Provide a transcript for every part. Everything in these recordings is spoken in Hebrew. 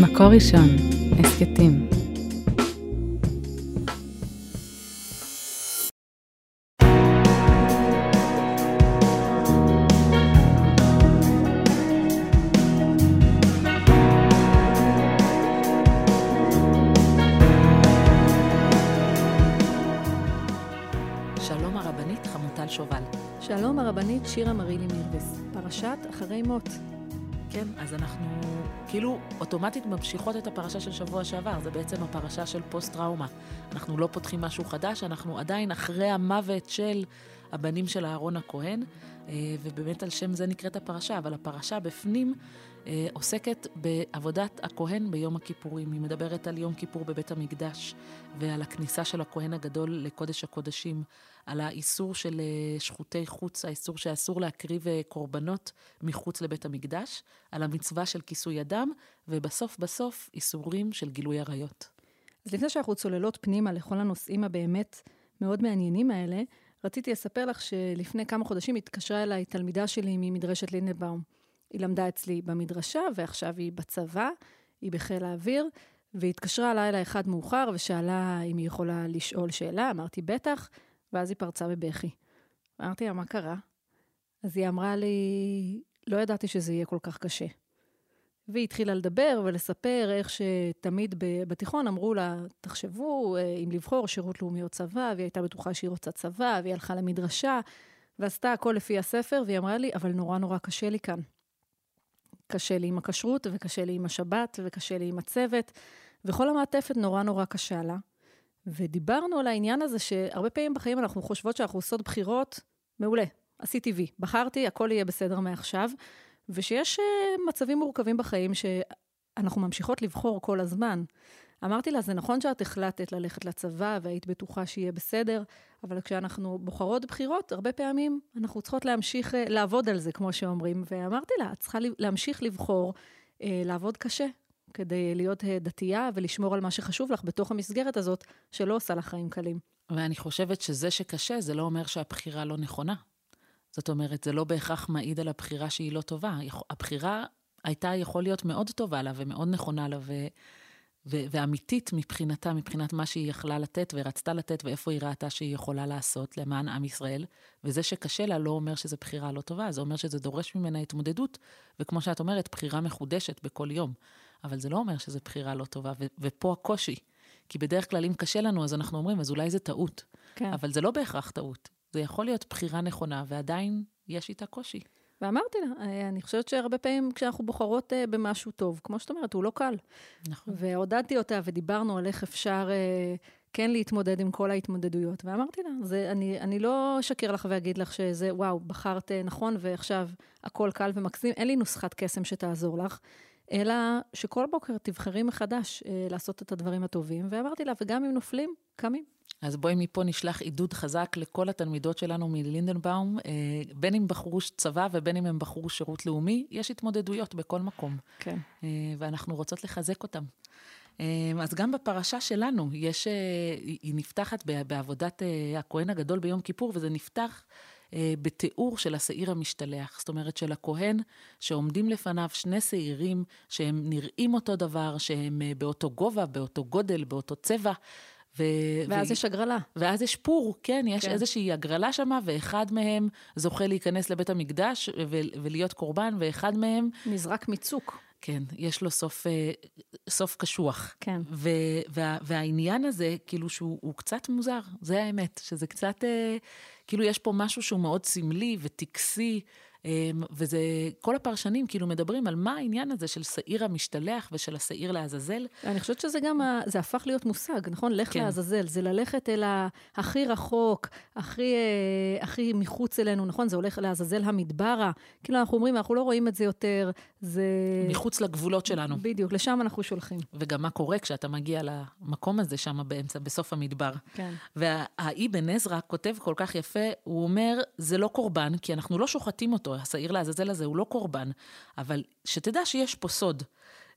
מקור ראשון, הסכתים. שלום הרבנית חמוטל שובל. שלום הרבנית שירה מרילי מירבס, פרשת אחרי מות. כן, אז אנחנו כאילו אוטומטית ממשיכות את הפרשה של שבוע שעבר, זה בעצם הפרשה של פוסט-טראומה. אנחנו לא פותחים משהו חדש, אנחנו עדיין אחרי המוות של הבנים של אהרון הכהן, ובאמת על שם זה נקראת הפרשה, אבל הפרשה בפנים אה, עוסקת בעבודת הכהן ביום הכיפורים. היא מדברת על יום כיפור בבית המקדש ועל הכניסה של הכהן הגדול לקודש הקודשים, על האיסור של אה, שחוטי חוץ, האיסור שאסור להקריב אה, קורבנות מחוץ לבית המקדש, על המצווה של כיסוי אדם, ובסוף בסוף איסורים של גילוי עריות. אז לפני שאנחנו צוללות פנימה לכל הנושאים הבאמת מאוד מעניינים האלה, רציתי לספר לך שלפני כמה חודשים התקשרה אליי תלמידה שלי ממדרשת לינדנבאום. היא למדה אצלי במדרשה, ועכשיו היא בצבא, היא בחיל האוויר, והיא התקשרה לילה אחד מאוחר ושאלה אם היא יכולה לשאול שאלה, אמרתי בטח, ואז היא פרצה בבכי. אמרתי לה, מה קרה? אז היא אמרה לי, לא ידעתי שזה יהיה כל כך קשה. והיא התחילה לדבר ולספר איך שתמיד בתיכון אמרו לה, תחשבו אה, אם לבחור שירות לאומי או צבא, והיא הייתה בטוחה שהיא רוצה צבא, והיא הלכה למדרשה, ועשתה הכל לפי הספר, והיא אמרה לי, אבל נורא נורא קשה לי כאן. קשה לי עם הכשרות, וקשה לי עם השבת, וקשה לי עם הצוות, וכל המעטפת נורא נורא קשה לה. ודיברנו על העניין הזה שהרבה פעמים בחיים אנחנו חושבות שאנחנו עושות בחירות, מעולה, עשיתי וי, בחרתי, הכל יהיה בסדר מעכשיו, ושיש אה, מצבים מורכבים בחיים שאנחנו ממשיכות לבחור כל הזמן. אמרתי לה, זה נכון שאת החלטת ללכת לצבא והיית בטוחה שיהיה בסדר, אבל כשאנחנו בוחרות בחירות, הרבה פעמים אנחנו צריכות להמשיך אה, לעבוד על זה, כמו שאומרים. ואמרתי לה, את צריכה להמשיך לבחור, אה, לעבוד קשה, כדי להיות דתייה ולשמור על מה שחשוב לך בתוך המסגרת הזאת, שלא עושה לך חיים קלים. ואני חושבת שזה שקשה, זה לא אומר שהבחירה לא נכונה. זאת אומרת, זה לא בהכרח מעיד על הבחירה שהיא לא טובה. הבחירה הייתה יכול להיות מאוד טובה לה ומאוד נכונה לה ו... ו- ואמיתית מבחינתה, מבחינת מה שהיא יכלה לתת ורצתה לתת ואיפה היא ראתה שהיא יכולה לעשות למען עם ישראל. וזה שקשה לה לא אומר שזו בחירה לא טובה, זה אומר שזה דורש ממנה התמודדות, וכמו שאת אומרת, בחירה מחודשת בכל יום. אבל זה לא אומר שזו בחירה לא טובה, ו- ופה הקושי. כי בדרך כלל אם קשה לנו, אז אנחנו אומרים, אז אולי זה טעות. כן. אבל זה לא בהכרח טעות. זה יכול להיות בחירה נכונה, ועדיין יש איתה קושי. ואמרתי לה, אה, אני חושבת שהרבה פעמים כשאנחנו בוחרות אה, במשהו טוב, כמו שאת אומרת, הוא לא קל. נכון. ועודדתי אותה ודיברנו על איך אפשר אה, כן להתמודד עם כל ההתמודדויות. ואמרתי לה, זה, אני, אני לא אשקר לך ואגיד לך שזה, וואו, בחרת נכון ועכשיו הכל קל ומקסים. אין לי נוסחת קסם שתעזור לך, אלא שכל בוקר תבחרי מחדש לעשות את הדברים הטובים. ואמרתי לה, וגם אם נופלים, קמים. אז בואי מפה נשלח עידוד חזק לכל התלמידות שלנו מלינדנבאום, אה, בין אם בחרו צבא ובין אם הם בחרו שירות לאומי, יש התמודדויות בכל מקום. כן. אה, ואנחנו רוצות לחזק אותם. אה, אז גם בפרשה שלנו, יש, היא נפתחת בעבודת הכהן הגדול ביום כיפור, וזה נפתח בתיאור של השעיר המשתלח. זאת אומרת, של הכהן שעומדים לפניו שני שעירים שהם נראים אותו דבר, שהם באותו גובה, באותו גודל, באותו צבע. ו... ואז ו... יש הגרלה. ואז יש פור, כן, יש כן. איזושהי הגרלה שם, ואחד מהם זוכה להיכנס לבית המקדש ו... ולהיות קורבן, ואחד מהם... נזרק מצוק. כן, יש לו סוף, אה, סוף קשוח. כן. ו... וה... והעניין הזה, כאילו שהוא קצת מוזר, זה האמת, שזה קצת, אה, כאילו יש פה משהו שהוא מאוד סמלי וטקסי. אמ, וזה, כל הפרשנים כאילו מדברים על מה העניין הזה של שעיר המשתלח ושל השעיר לעזאזל. אני חושבת שזה גם, זה הפך להיות מושג, נכון? לך כן. לעזאזל, זה ללכת אל הכי רחוק, הכי, אה, הכי מחוץ אלינו, נכון? זה הולך לעזאזל המדברה. כאילו אנחנו אומרים, אנחנו לא רואים את זה יותר, זה... מחוץ לגבולות שלנו. בדיוק, לשם אנחנו שולחים. וגם מה קורה כשאתה מגיע למקום הזה שם באמצע, בסוף המדבר. כן. והאבן עזרא כותב כל כך יפה, הוא אומר, זה לא קורבן, כי אנחנו לא שוחטים אותו. השעיר לעזאזל הזה הוא לא קורבן, אבל שתדע שיש פה סוד.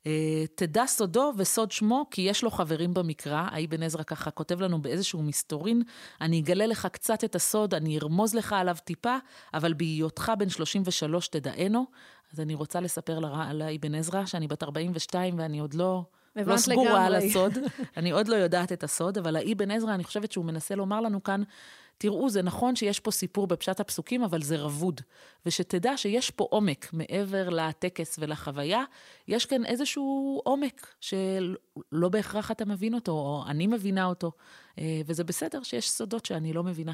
אה, תדע סודו וסוד שמו, כי יש לו חברים במקרא. האבן עזרא ככה כותב לנו באיזשהו מסתורין, אני אגלה לך קצת את הסוד, אני ארמוז לך עליו טיפה, אבל בהיותך בן 33 תדענו. אז אני רוצה לספר על האבן עזרא, שאני בת 42 ואני עוד לא... לא סגורה. על הסוד, אני עוד לא יודעת את הסוד, אבל האבן עזרא, אני חושבת שהוא מנסה לומר לנו כאן תראו, זה נכון שיש פה סיפור בפשט הפסוקים, אבל זה רבוד. ושתדע שיש פה עומק מעבר לטקס ולחוויה, יש כאן איזשהו עומק שלא בהכרח אתה מבין אותו, או אני מבינה אותו, אה, וזה בסדר שיש סודות שאני לא מבינה.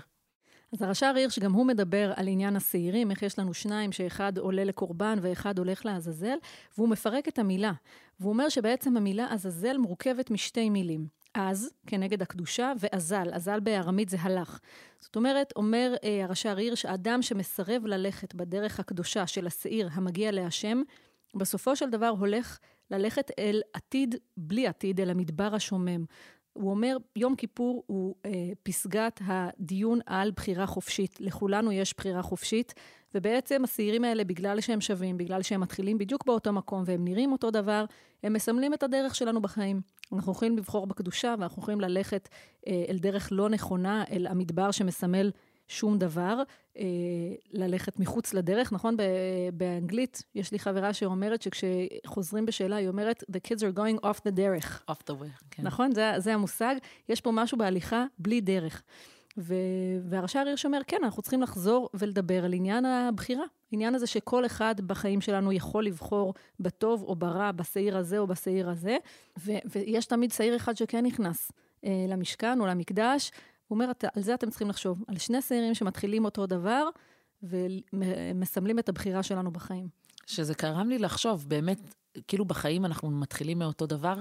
אז הרש"ר הירש, גם הוא מדבר על עניין השעירים, איך יש לנו שניים שאחד עולה לקורבן ואחד הולך לעזאזל, והוא מפרק את המילה. והוא אומר שבעצם המילה עזאזל מורכבת משתי מילים. אז, כנגד הקדושה, ואזל. אזל בארמית זה הלך. זאת אומרת, אומר אה, הרש"ר הירש, האדם שמסרב ללכת בדרך הקדושה של השעיר המגיע להשם, בסופו של דבר הולך ללכת אל עתיד בלי עתיד, אל המדבר השומם. הוא אומר, יום כיפור הוא אה, פסגת הדיון על בחירה חופשית. לכולנו יש בחירה חופשית, ובעצם השעירים האלה, בגלל שהם שווים, בגלל שהם מתחילים בדיוק באותו מקום והם נראים אותו דבר, הם מסמלים את הדרך שלנו בחיים. אנחנו יכולים לבחור בקדושה ואנחנו יכולים ללכת אה, אל דרך לא נכונה, אל המדבר שמסמל שום דבר, אה, ללכת מחוץ לדרך, נכון? באנגלית יש לי חברה שאומרת שכשחוזרים בשאלה, היא אומרת, The kids are going off the דרך. off the way, כן. נכון? זה, זה המושג. יש פה משהו בהליכה בלי דרך. ו... והרש"ר הירש אומר, כן, אנחנו צריכים לחזור ולדבר על עניין הבחירה. עניין הזה שכל אחד בחיים שלנו יכול לבחור בטוב או ברע, בשעיר הזה או בשעיר הזה, ו... ויש תמיד שעיר אחד שכן נכנס אה, למשכן או למקדש. אומר, על זה אתם צריכים לחשוב, על שני שעירים שמתחילים אותו דבר ומסמלים את הבחירה שלנו בחיים. שזה קרם לי לחשוב, באמת, כאילו בחיים אנחנו מתחילים מאותו דבר,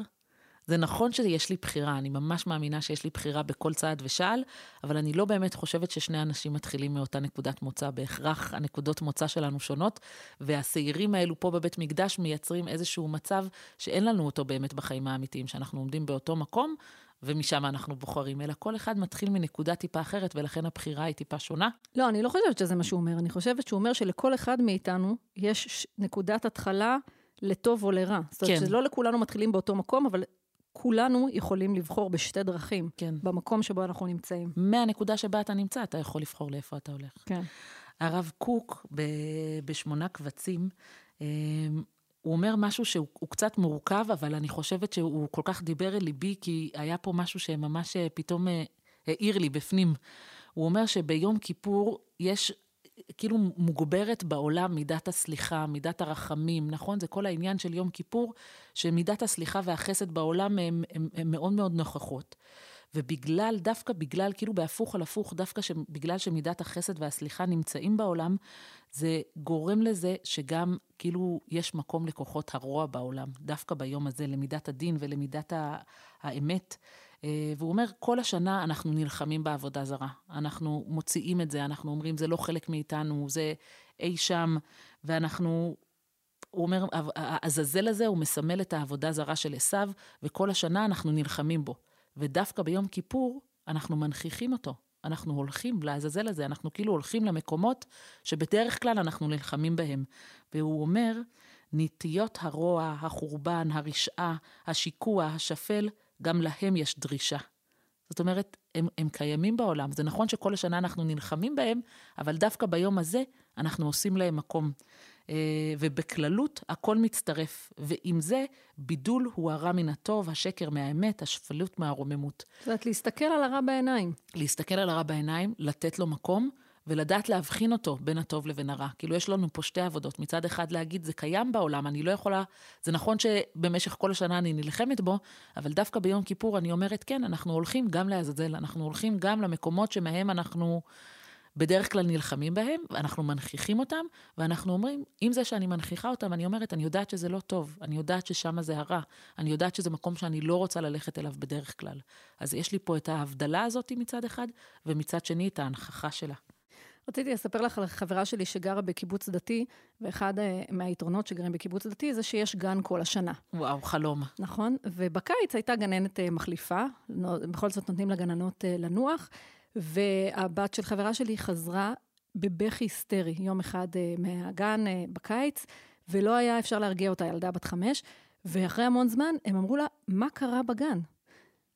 זה נכון שיש לי בחירה, אני ממש מאמינה שיש לי בחירה בכל צעד ושעל, אבל אני לא באמת חושבת ששני אנשים מתחילים מאותה נקודת מוצא. בהכרח הנקודות מוצא שלנו שונות, והשעירים האלו פה בבית מקדש מייצרים איזשהו מצב שאין לנו אותו באמת בחיים האמיתיים, שאנחנו עומדים באותו מקום, ומשם אנחנו בוחרים, אלא כל אחד מתחיל מנקודה טיפה אחרת, ולכן הבחירה היא טיפה שונה. לא, אני לא חושבת שזה מה שהוא אומר. אני חושבת שהוא אומר שלכל אחד מאיתנו יש נקודת התחלה לטוב או לרע. זאת אומרת, כן. שלא לכולנו מתחילים באותו מקום, אבל כולנו יכולים לבחור בשתי דרכים, כן. במקום שבו אנחנו נמצאים. מהנקודה שבה אתה נמצא, אתה יכול לבחור לאיפה אתה הולך. כן. הרב קוק, בשמונה קבצים, אמ, הוא אומר משהו שהוא קצת מורכב, אבל אני חושבת שהוא כל כך דיבר אל ליבי, כי היה פה משהו שממש אה, פתאום אה, העיר לי בפנים. הוא אומר שביום כיפור יש כאילו מוגברת בעולם מידת הסליחה, מידת הרחמים, נכון? זה כל העניין של יום כיפור, שמידת הסליחה והחסד בעולם הן מאוד מאוד נוכחות. ובגלל, דווקא בגלל, כאילו בהפוך על הפוך, דווקא בגלל שמידת החסד והסליחה נמצאים בעולם, זה גורם לזה שגם כאילו יש מקום לכוחות הרוע בעולם, דווקא ביום הזה, למידת הדין ולמידת האמת. אה, והוא אומר, כל השנה אנחנו נלחמים בעבודה זרה. אנחנו מוציאים את זה, אנחנו אומרים, זה לא חלק מאיתנו, זה אי שם, ואנחנו... הוא אומר, העזאזל הזה, הוא מסמל את העבודה זרה של עשיו, וכל השנה אנחנו נלחמים בו. ודווקא ביום כיפור, אנחנו מנכיחים אותו. אנחנו הולכים לעזאזל הזה, אנחנו כאילו הולכים למקומות שבדרך כלל אנחנו נלחמים בהם. והוא אומר, נטיות הרוע, החורבן, הרשעה, השיקוע, השפל, גם להם יש דרישה. זאת אומרת, הם, הם קיימים בעולם. זה נכון שכל השנה אנחנו נלחמים בהם, אבל דווקא ביום הזה אנחנו עושים להם מקום. אה, ובכללות הכל מצטרף. ועם זה, בידול הוא הרע מן הטוב, השקר מהאמת, השפלות מהרוממות. זאת אומרת, להסתכל על הרע בעיניים. להסתכל על הרע בעיניים, לתת לו מקום, ולדעת להבחין אותו בין הטוב לבין הרע. כאילו, יש לנו פה שתי עבודות. מצד אחד להגיד, זה קיים בעולם, אני לא יכולה... זה נכון שבמשך כל השנה אני נלחמת בו, אבל דווקא ביום כיפור אני אומרת, כן, אנחנו הולכים גם לעזאזל, אנחנו הולכים גם למקומות שמהם אנחנו בדרך כלל נלחמים בהם, ואנחנו מנכיחים אותם, ואנחנו אומרים, עם זה שאני מנכיחה אותם, אני אומרת, אני יודעת שזה לא טוב, אני יודעת ששם זה הרע, אני יודעת שזה מקום שאני לא רוצה ללכת אליו בדרך כלל. אז יש לי פה את ההבדלה הזאת מצד אחד, ומצד שני את ההנכחה שלה. רציתי לספר לך על חברה שלי שגרה בקיבוץ דתי, ואחד אה, מהיתרונות שגרים בקיבוץ דתי זה שיש גן כל השנה. וואו, חלום. נכון, ובקיץ הייתה גננת אה, מחליפה, בכל זאת נותנים לגננות אה, לנוח, והבת של חברה שלי חזרה בבכי היסטרי יום אחד מהגן בקיץ, ולא היה אפשר להרגיע אותה, ילדה בת חמש. ואחרי המון זמן, הם אמרו לה, מה קרה בגן?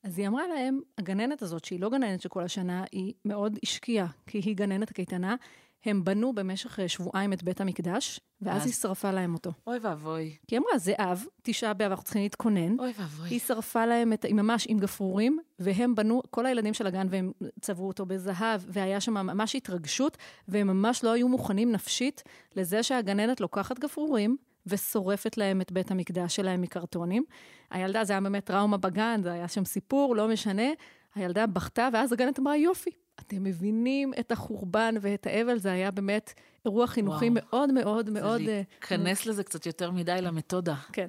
אז היא אמרה להם, הגננת הזאת, שהיא לא גננת של כל השנה, היא מאוד השקיעה, כי היא גננת הקייטנה. הם בנו במשך אה, שבועיים את בית המקדש, ואז אז? היא שרפה להם אותו. אוי ואבוי. כי היא אמרה, זה אב, תשעה באב, אנחנו צריכים להתכונן. אוי ואבוי. היא שרפה להם את, ממש עם גפרורים, והם בנו, כל הילדים של הגן, והם צבעו אותו בזהב, והיה שם ממש התרגשות, והם ממש לא היו מוכנים נפשית לזה שהגננת לוקחת גפרורים, ושורפת להם את בית המקדש שלהם מקרטונים. הילדה, זה היה באמת טראומה בגן, זה היה שם סיפור, לא משנה. הילדה בכתה, ואז הגננת אמרה, יופי, אתם מבינים את החורבן ואת האבל, זה היה באמת אירוע חינוכי וואו. מאוד מאוד מאוד... זה אה, להיכנס לזה קצת יותר מדי למתודה. כן.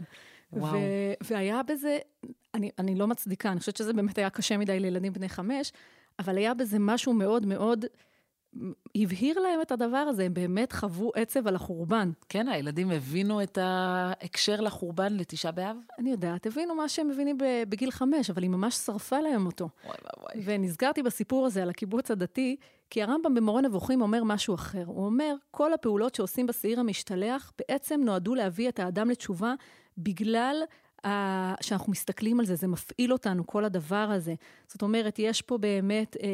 וואו. ו- והיה בזה, אני, אני לא מצדיקה, אני חושבת שזה באמת היה קשה מדי לילדים בני חמש, אבל היה בזה משהו מאוד מאוד, הבהיר להם את הדבר הזה, הם באמת חוו עצב על החורבן. כן, הילדים הבינו את ההקשר לחורבן לתשעה באב? אני יודעת, הבינו מה שהם מבינים בגיל חמש, אבל היא ממש שרפה להם אותו. אוי ואבוי. ונזכרתי בסיפור הזה על הקיבוץ הדתי, כי הרמב"ם במורה נבוכים אומר משהו אחר. הוא אומר, כל הפעולות שעושים בשעיר המשתלח בעצם נועדו להביא את האדם לתשובה בגלל שאנחנו מסתכלים על זה, זה מפעיל אותנו, כל הדבר הזה. זאת אומרת, יש פה באמת אה,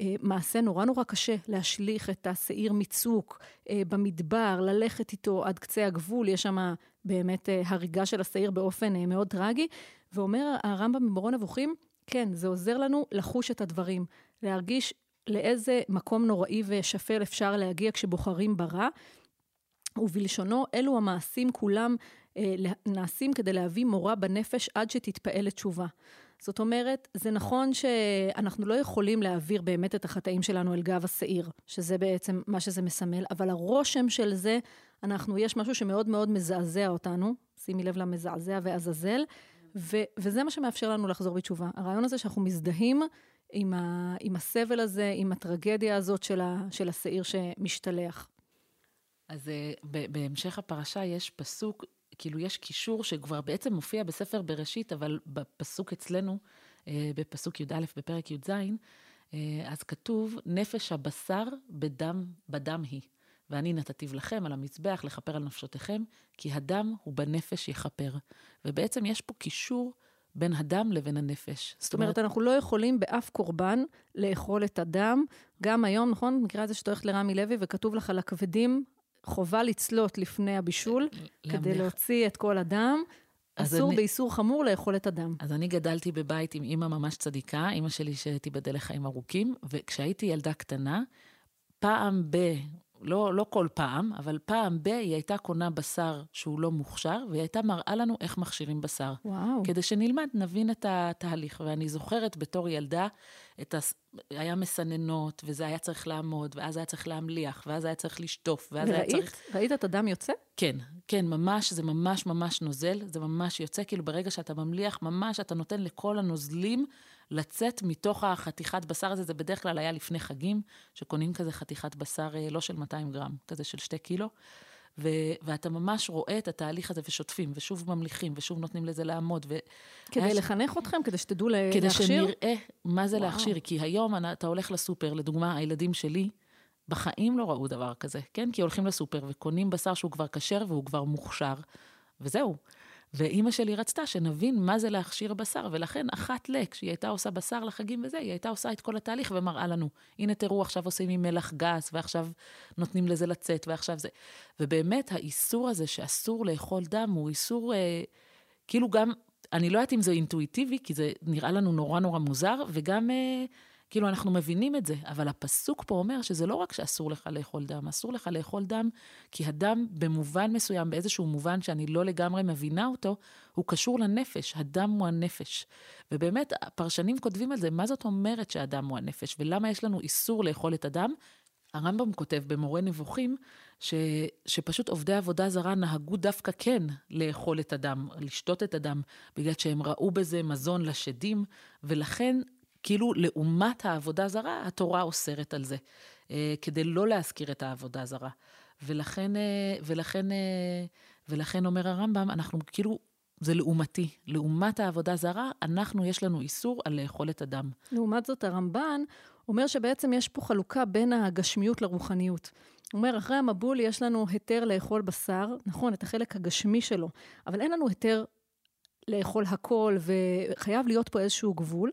אה, מעשה נורא נורא קשה להשליך את השעיר מצוק אה, במדבר, ללכת איתו עד קצה הגבול, יש שם באמת אה, הריגה של השעיר באופן אה, מאוד טרגי. ואומר הרמב"ם במורה נבוכים, כן, זה עוזר לנו לחוש את הדברים, להרגיש לאיזה מקום נוראי ושפל אפשר להגיע כשבוחרים ברע. ובלשונו, אלו המעשים כולם נעשים כדי להביא מורה בנפש עד שתתפעל לתשובה. זאת אומרת, זה נכון שאנחנו לא יכולים להעביר באמת את החטאים שלנו אל גב השעיר, שזה בעצם מה שזה מסמל, אבל הרושם של זה, אנחנו, יש משהו שמאוד מאוד מזעזע אותנו, שימי לב למזעזע ועזאזל, ו- וזה מה שמאפשר לנו לחזור בתשובה. הרעיון הזה שאנחנו מזדהים עם, ה- עם הסבל הזה, עם הטרגדיה הזאת של, ה- של השעיר שמשתלח. אז אה, בהמשך הפרשה יש פסוק, כאילו יש קישור שכבר בעצם מופיע בספר בראשית, אבל בפסוק אצלנו, אה, בפסוק י"א בפרק י"ז, אה, אז כתוב, נפש הבשר בדם, בדם היא. ואני נתתיו לכם על המזבח לכפר על נפשותיכם, כי הדם הוא בנפש יכפר. ובעצם יש פה קישור בין הדם לבין הנפש. זאת אומרת, אנחנו לא יכולים באף קורבן לאכול את הדם. גם היום, נכון? מכירה את זה שאת הולכת לרמי לוי וכתוב לך על הכבדים, חובה לצלות לפני הבישול, כדי. להוציא את כל הדם. אסור אני- באיסור חמור לאכול את הדם. אז אני גדלתי בבית עם אימא ממש צדיקה, אימא שלי שתיבדל לחיים ארוכים, וכשהייתי ילדה קטנה, פעם ב... לא, לא כל פעם, אבל פעם ב... היא הייתה קונה בשר שהוא לא מוכשר, והיא הייתה מראה לנו איך מכשירים בשר. וואו. כדי שנלמד, נבין את התהליך. ואני זוכרת בתור ילדה, את הס... היה מסננות, וזה היה צריך לעמוד, ואז היה צריך להמליח, ואז היה צריך לשטוף, ואז היה וראית? צריך... ראית את הדם יוצא? כן, כן, ממש, זה ממש ממש נוזל, זה ממש יוצא, כאילו ברגע שאתה ממליח, ממש אתה נותן לכל הנוזלים לצאת מתוך החתיכת בשר הזה, זה בדרך כלל היה לפני חגים, שקונים כזה חתיכת בשר אה, לא של 200 גרם, כזה של 2 קילו, ו- ואתה ממש רואה את התהליך הזה ושוטפים, ושוב ממליכים, ושוב נותנים לזה לעמוד, ו... כדי ש- לחנך אתכם, כדי שתדעו לה- כדי להכשיר? שנראה מה זה וואו. להכשיר, כי היום אתה הולך לסופר, לדוגמה, הילדים שלי, בחיים לא ראו דבר כזה, כן? כי הולכים לסופר וקונים בשר שהוא כבר כשר והוא כבר מוכשר, וזהו. ואימא שלי רצתה שנבין מה זה להכשיר בשר, ולכן אחת ל, כשהיא הייתה עושה בשר לחגים וזה, היא הייתה עושה את כל התהליך ומראה לנו, הנה תראו, עכשיו עושים עם מלח גס, ועכשיו נותנים לזה לצאת, ועכשיו זה. ובאמת, האיסור הזה שאסור לאכול דם הוא איסור, אה, כאילו גם, אני לא יודעת אם זה אינטואיטיבי, כי זה נראה לנו נורא נורא מוזר, וגם... אה, כאילו, אנחנו מבינים את זה, אבל הפסוק פה אומר שזה לא רק שאסור לך לאכול דם, אסור לך לאכול דם, כי הדם במובן מסוים, באיזשהו מובן שאני לא לגמרי מבינה אותו, הוא קשור לנפש, הדם הוא הנפש. ובאמת, הפרשנים כותבים על זה, מה זאת אומרת שהדם הוא הנפש, ולמה יש לנו איסור לאכול את הדם? הרמב"ם כותב במורה נבוכים, ש, שפשוט עובדי עבודה זרה נהגו דווקא כן לאכול את הדם, לשתות את הדם, בגלל שהם ראו בזה מזון לשדים, ולכן כאילו לעומת העבודה זרה, התורה אוסרת על זה, אה, כדי לא להזכיר את העבודה זרה. ולכן, אה, ולכן, אה, ולכן אומר הרמב"ם, אנחנו כאילו, זה לעומתי. לעומת העבודה זרה, אנחנו, יש לנו איסור על לאכול את הדם. לעומת זאת, הרמב"ן אומר שבעצם יש פה חלוקה בין הגשמיות לרוחניות. הוא אומר, אחרי המבול יש לנו היתר לאכול בשר, נכון, את החלק הגשמי שלו, אבל אין לנו היתר לאכול הכל, וחייב להיות פה איזשהו גבול.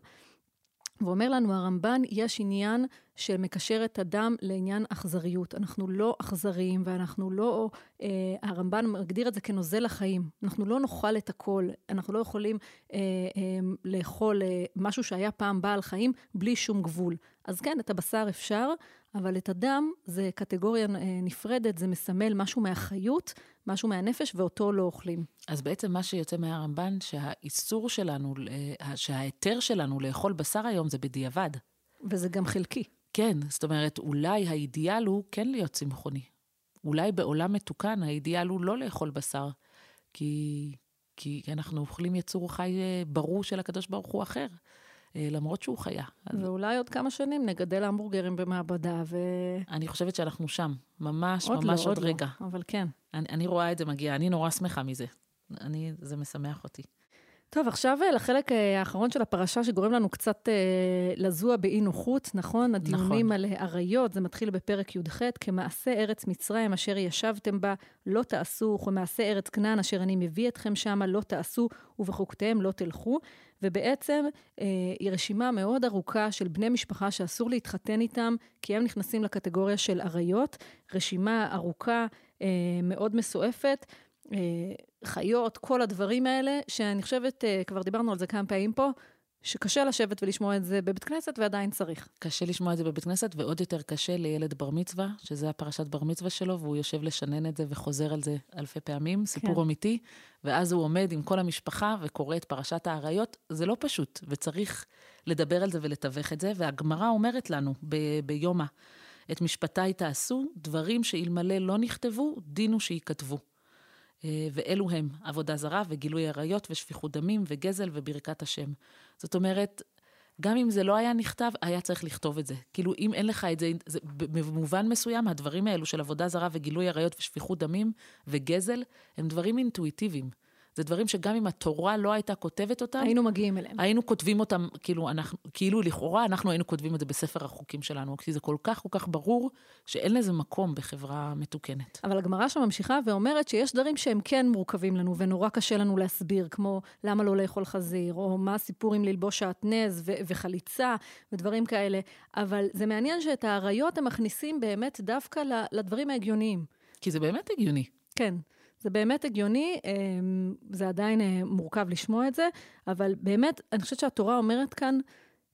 ואומר לנו הרמב"ן, יש עניין שמקשר את הדם לעניין אכזריות. אנחנו לא אכזריים ואנחנו לא, אה, הרמב"ן מגדיר את זה כנוזל החיים. אנחנו לא נאכל את הכל, אנחנו לא יכולים אה, אה, לאכול אה, משהו שהיה פעם בעל חיים בלי שום גבול. אז כן, את הבשר אפשר, אבל את הדם זה קטגוריה אה, נפרדת, זה מסמל משהו מהחיות, משהו מהנפש, ואותו לא אוכלים. אז בעצם מה שיוצא מהרמב"ן, שהאיסור שלנו, אה, שההיתר שלנו לאכול בשר היום זה בדיעבד. וזה גם חלקי. כן, זאת אומרת, אולי האידיאל הוא כן להיות צמחוני. אולי בעולם מתוקן האידיאל הוא לא לאכול בשר, כי, כי אנחנו אוכלים יצור חי אה, ברור של הקדוש ברוך הוא אחר. אה, למרות שהוא חיה. ואולי עוד כמה שנים נגדל המבורגרים במעבדה ו... אני חושבת שאנחנו שם, ממש עוד ממש לא, עוד, עוד לא, רגע. לא, אבל כן. אני, אני רואה את זה מגיע, אני נורא שמחה מזה. אני, זה משמח אותי. טוב, עכשיו אה, לחלק אה, האחרון של הפרשה שגורם לנו קצת אה, לזוע באי נוחות, נכון? הדיונים נכון. על אריות, זה מתחיל בפרק י"ח, כמעשה ארץ מצרים אשר ישבתם בה, לא תעשו, וכמעשה ארץ כנען אשר אני מביא אתכם שמה, לא תעשו, ובחוקותיהם לא תלכו. ובעצם אה, היא רשימה מאוד ארוכה של בני משפחה שאסור להתחתן איתם, כי הם נכנסים לקטגוריה של אריות. רשימה ארוכה, אה, מאוד מסועפת. אה, חיות, כל הדברים האלה, שאני חושבת, אה, כבר דיברנו על זה כמה פעמים פה, שקשה לשבת ולשמוע את זה בבית כנסת ועדיין צריך. קשה לשמוע את זה בבית כנסת, ועוד יותר קשה לילד בר מצווה, שזה הפרשת בר מצווה שלו, והוא יושב לשנן את זה וחוזר על זה אלפי פעמים, סיפור כן. אמיתי, ואז הוא עומד עם כל המשפחה וקורא את פרשת האריות. זה לא פשוט, וצריך לדבר על זה ולתווך את זה, והגמרא אומרת לנו ב- ביומא, את משפטיי תעשו, דברים שאלמלא לא נכתבו, דין הוא שייכתבו. אה, ואלו הם עבודה זרה וגילוי עריות ושפיכות דמים וגזל וברכת השם. זאת אומרת, גם אם זה לא היה נכתב, היה צריך לכתוב את זה. כאילו, אם אין לך את זה, זה במובן מסוים, הדברים האלו של עבודה זרה וגילוי עריות ושפיכות דמים וגזל, הם דברים אינטואיטיביים. זה דברים שגם אם התורה לא הייתה כותבת אותם, היינו מגיעים אליהם. היינו כותבים אותם, כאילו, אנחנו, כאילו לכאורה אנחנו היינו כותבים את זה בספר החוקים שלנו, כי זה כל כך כל כך ברור שאין לזה מקום בחברה מתוקנת. אבל הגמרא שם ממשיכה ואומרת שיש דברים שהם כן מורכבים לנו ונורא קשה לנו להסביר, כמו למה לא לאכול חזיר, או מה הסיפור עם ללבוש שעטנז ו- וחליצה ודברים כאלה. אבל זה מעניין שאת האריות הם מכניסים באמת דווקא לדברים ההגיוניים. כי זה באמת הגיוני. כן. זה באמת הגיוני, אמ, זה עדיין אה, מורכב לשמוע את זה, אבל באמת, אני חושבת שהתורה אומרת כאן,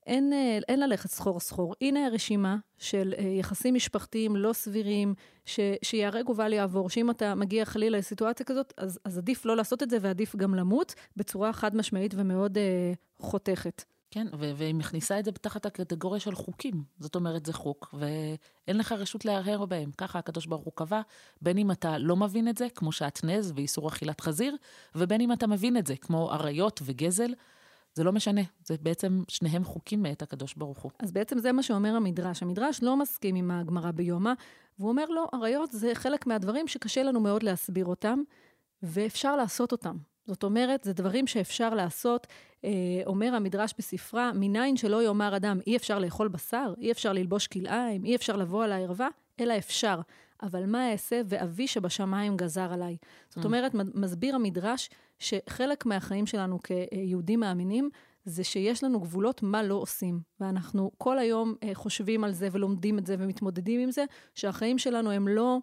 אין, אה, אין ללכת סחור סחור. הנה הרשימה של אה, יחסים משפחתיים לא סבירים, ש, שיהרג ובל יעבור, שאם אתה מגיע חלילה לסיטואציה כזאת, אז, אז עדיף לא לעשות את זה ועדיף גם למות בצורה חד משמעית ומאוד אה, חותכת. כן, והיא מכניסה את זה תחת הקטגוריה של חוקים. זאת אומרת, זה חוק, ואין לך רשות להרהר בהם. ככה הקדוש ברוך הוא קבע, בין אם אתה לא מבין את זה, כמו שעטנז ואיסור אכילת חזיר, ובין אם אתה מבין את זה, כמו אריות וגזל. זה לא משנה, זה בעצם שניהם חוקים מאת הקדוש ברוך הוא. אז בעצם זה מה שאומר המדרש. המדרש לא מסכים עם הגמרא ביומא, והוא אומר, לא, אריות זה חלק מהדברים שקשה לנו מאוד להסביר אותם, ואפשר לעשות אותם. זאת אומרת, זה דברים שאפשר לעשות. אה, אומר המדרש בספרה, מניין שלא יאמר אדם, אי אפשר לאכול בשר, אי אפשר ללבוש כלאיים, אי אפשר לבוא על הערווה, אלא אפשר. אבל מה אעשה ואבי שבשמיים גזר עליי. זאת mm. אומרת, מסביר המדרש שחלק מהחיים שלנו כיהודים מאמינים, זה שיש לנו גבולות מה לא עושים. ואנחנו כל היום אה, חושבים על זה ולומדים את זה ומתמודדים עם זה, שהחיים שלנו הם לא אה,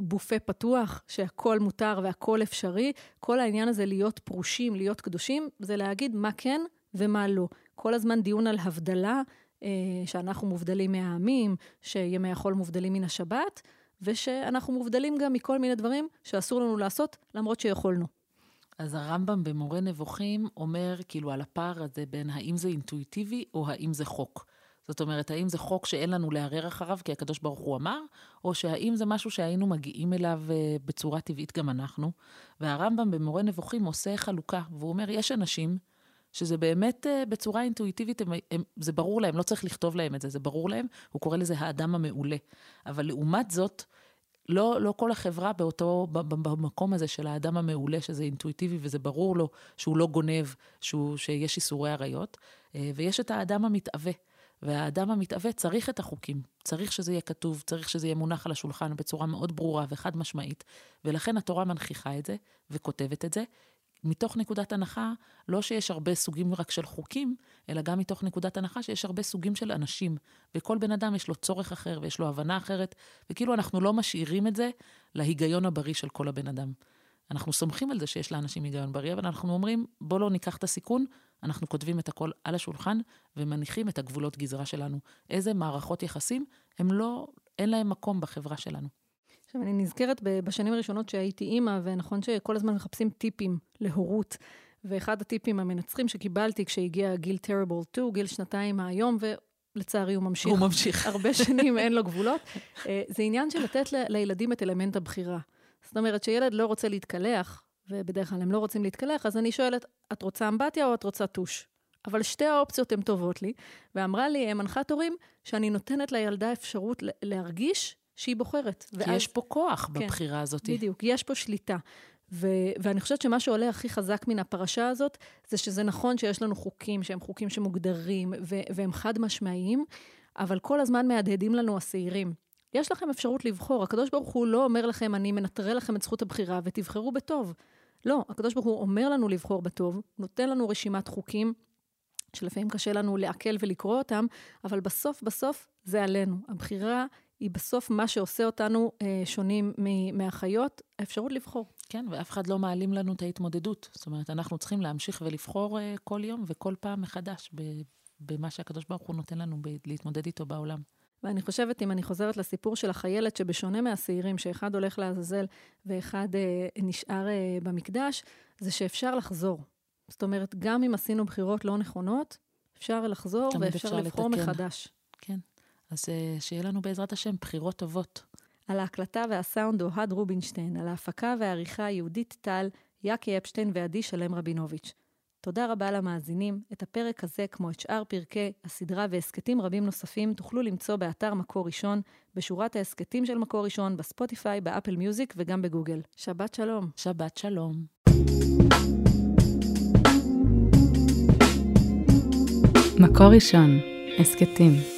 בופה פתוח, שהכל מותר והכל אפשרי. כל העניין הזה להיות פרושים, להיות קדושים, זה להגיד מה כן ומה לא. כל הזמן דיון על הבדלה, אה, שאנחנו מובדלים מהעמים, שימי החול מובדלים מן השבת, ושאנחנו מובדלים גם מכל מיני דברים שאסור לנו לעשות, למרות שיכולנו. אז הרמב"ם במורה נבוכים אומר כאילו על הפער הזה בין האם זה אינטואיטיבי או האם זה חוק. זאת אומרת, האם זה חוק שאין לנו לערער אחריו, כי הקדוש ברוך הוא אמר, או שהאם זה משהו שהיינו מגיעים אליו אה, בצורה טבעית גם אנחנו. והרמב"ם במורה נבוכים עושה חלוקה, והוא אומר, יש אנשים שזה באמת אה, בצורה אינטואיטיבית, הם, הם, זה ברור להם, לא צריך לכתוב להם את זה, זה ברור להם, הוא קורא לזה האדם המעולה. אבל לעומת זאת, לא, לא כל החברה באותו, במקום הזה של האדם המעולה, שזה אינטואיטיבי וזה ברור לו שהוא לא גונב, שהוא, שיש איסורי עריות, אה, ויש את האדם המתאווה. והאדם המתאווה צריך את החוקים, צריך שזה יהיה כתוב, צריך שזה יהיה מונח על השולחן בצורה מאוד ברורה וחד משמעית, ולכן התורה מנכיחה את זה וכותבת את זה, מתוך נקודת הנחה, לא שיש הרבה סוגים רק של חוקים, אלא גם מתוך נקודת הנחה שיש הרבה סוגים של אנשים. וכל בן אדם יש לו צורך אחר ויש לו הבנה אחרת, וכאילו אנחנו לא משאירים את זה להיגיון הבריא של כל הבן אדם. אנחנו סומכים על זה שיש לאנשים היגיון בריא, אבל אנחנו אומרים, בוא לא ניקח את הסיכון, אנחנו כותבים את הכל על השולחן ומניחים את הגבולות גזרה שלנו. איזה מערכות יחסים, הם לא, אין להם מקום בחברה שלנו. עכשיו, אני נזכרת בשנים הראשונות שהייתי אימא, ונכון שכל הזמן מחפשים טיפים להורות. ואחד הטיפים המנצחים שקיבלתי כשהגיע גיל טריבול 2, גיל שנתיים מהיום, ולצערי הוא ממשיך. הוא ממשיך. הרבה שנים אין לו גבולות. אה, זה עניין של לתת לילדים את אלמנט הבחירה. זאת אומרת, שילד לא רוצה להתקלח, ובדרך כלל הם לא רוצים להתקלח, אז אני שואלת, את רוצה אמבטיה או את רוצה טוש? אבל שתי האופציות הן טובות לי, ואמרה לי מנחת הורים שאני נותנת לילדה אפשרות להרגיש שהיא בוחרת. כי ואז... יש פה כוח כן, בבחירה הזאת. בדיוק, יש פה שליטה. ו- ואני חושבת שמה שעולה הכי חזק מן הפרשה הזאת, זה שזה נכון שיש לנו חוקים שהם חוקים שמוגדרים ו- והם חד משמעיים, אבל כל הזמן מהדהדים לנו השעירים. יש לכם אפשרות לבחור. הקדוש ברוך הוא לא אומר לכם, אני מנטרל לכם את זכות הבחירה ותבחרו בטוב. לא, הקדוש ברוך הוא אומר לנו לבחור בטוב, נותן לנו רשימת חוקים, שלפעמים קשה לנו לעכל ולקרוא אותם, אבל בסוף בסוף זה עלינו. הבחירה היא בסוף מה שעושה אותנו אה, שונים מהחיות, האפשרות לבחור. כן, ואף אחד לא מעלים לנו את ההתמודדות. זאת אומרת, אנחנו צריכים להמשיך ולבחור אה, כל יום וכל פעם מחדש במה שהקדוש ברוך הוא נותן לנו להתמודד איתו בעולם. ואני חושבת, אם אני חוזרת לסיפור של החיילת, שבשונה מהשעירים, שאחד הולך לעזאזל ואחד אה, נשאר אה, במקדש, זה שאפשר לחזור. זאת אומרת, גם אם עשינו בחירות לא נכונות, אפשר לחזור ואפשר לבחור לתקן. מחדש. כן. אז אה, שיהיה לנו בעזרת השם בחירות טובות. על ההקלטה והסאונד אוהד רובינשטיין, על ההפקה והעריכה יהודית טל, יאקי אפשטיין ועדי שלם רבינוביץ'. תודה רבה למאזינים. את הפרק הזה, כמו את שאר פרקי הסדרה והסכתים רבים נוספים, תוכלו למצוא באתר מקור ראשון, בשורת ההסכתים של מקור ראשון, בספוטיפיי, באפל מיוזיק וגם בגוגל. שבת שלום. שבת שלום. מקור ראשון, הסכתים.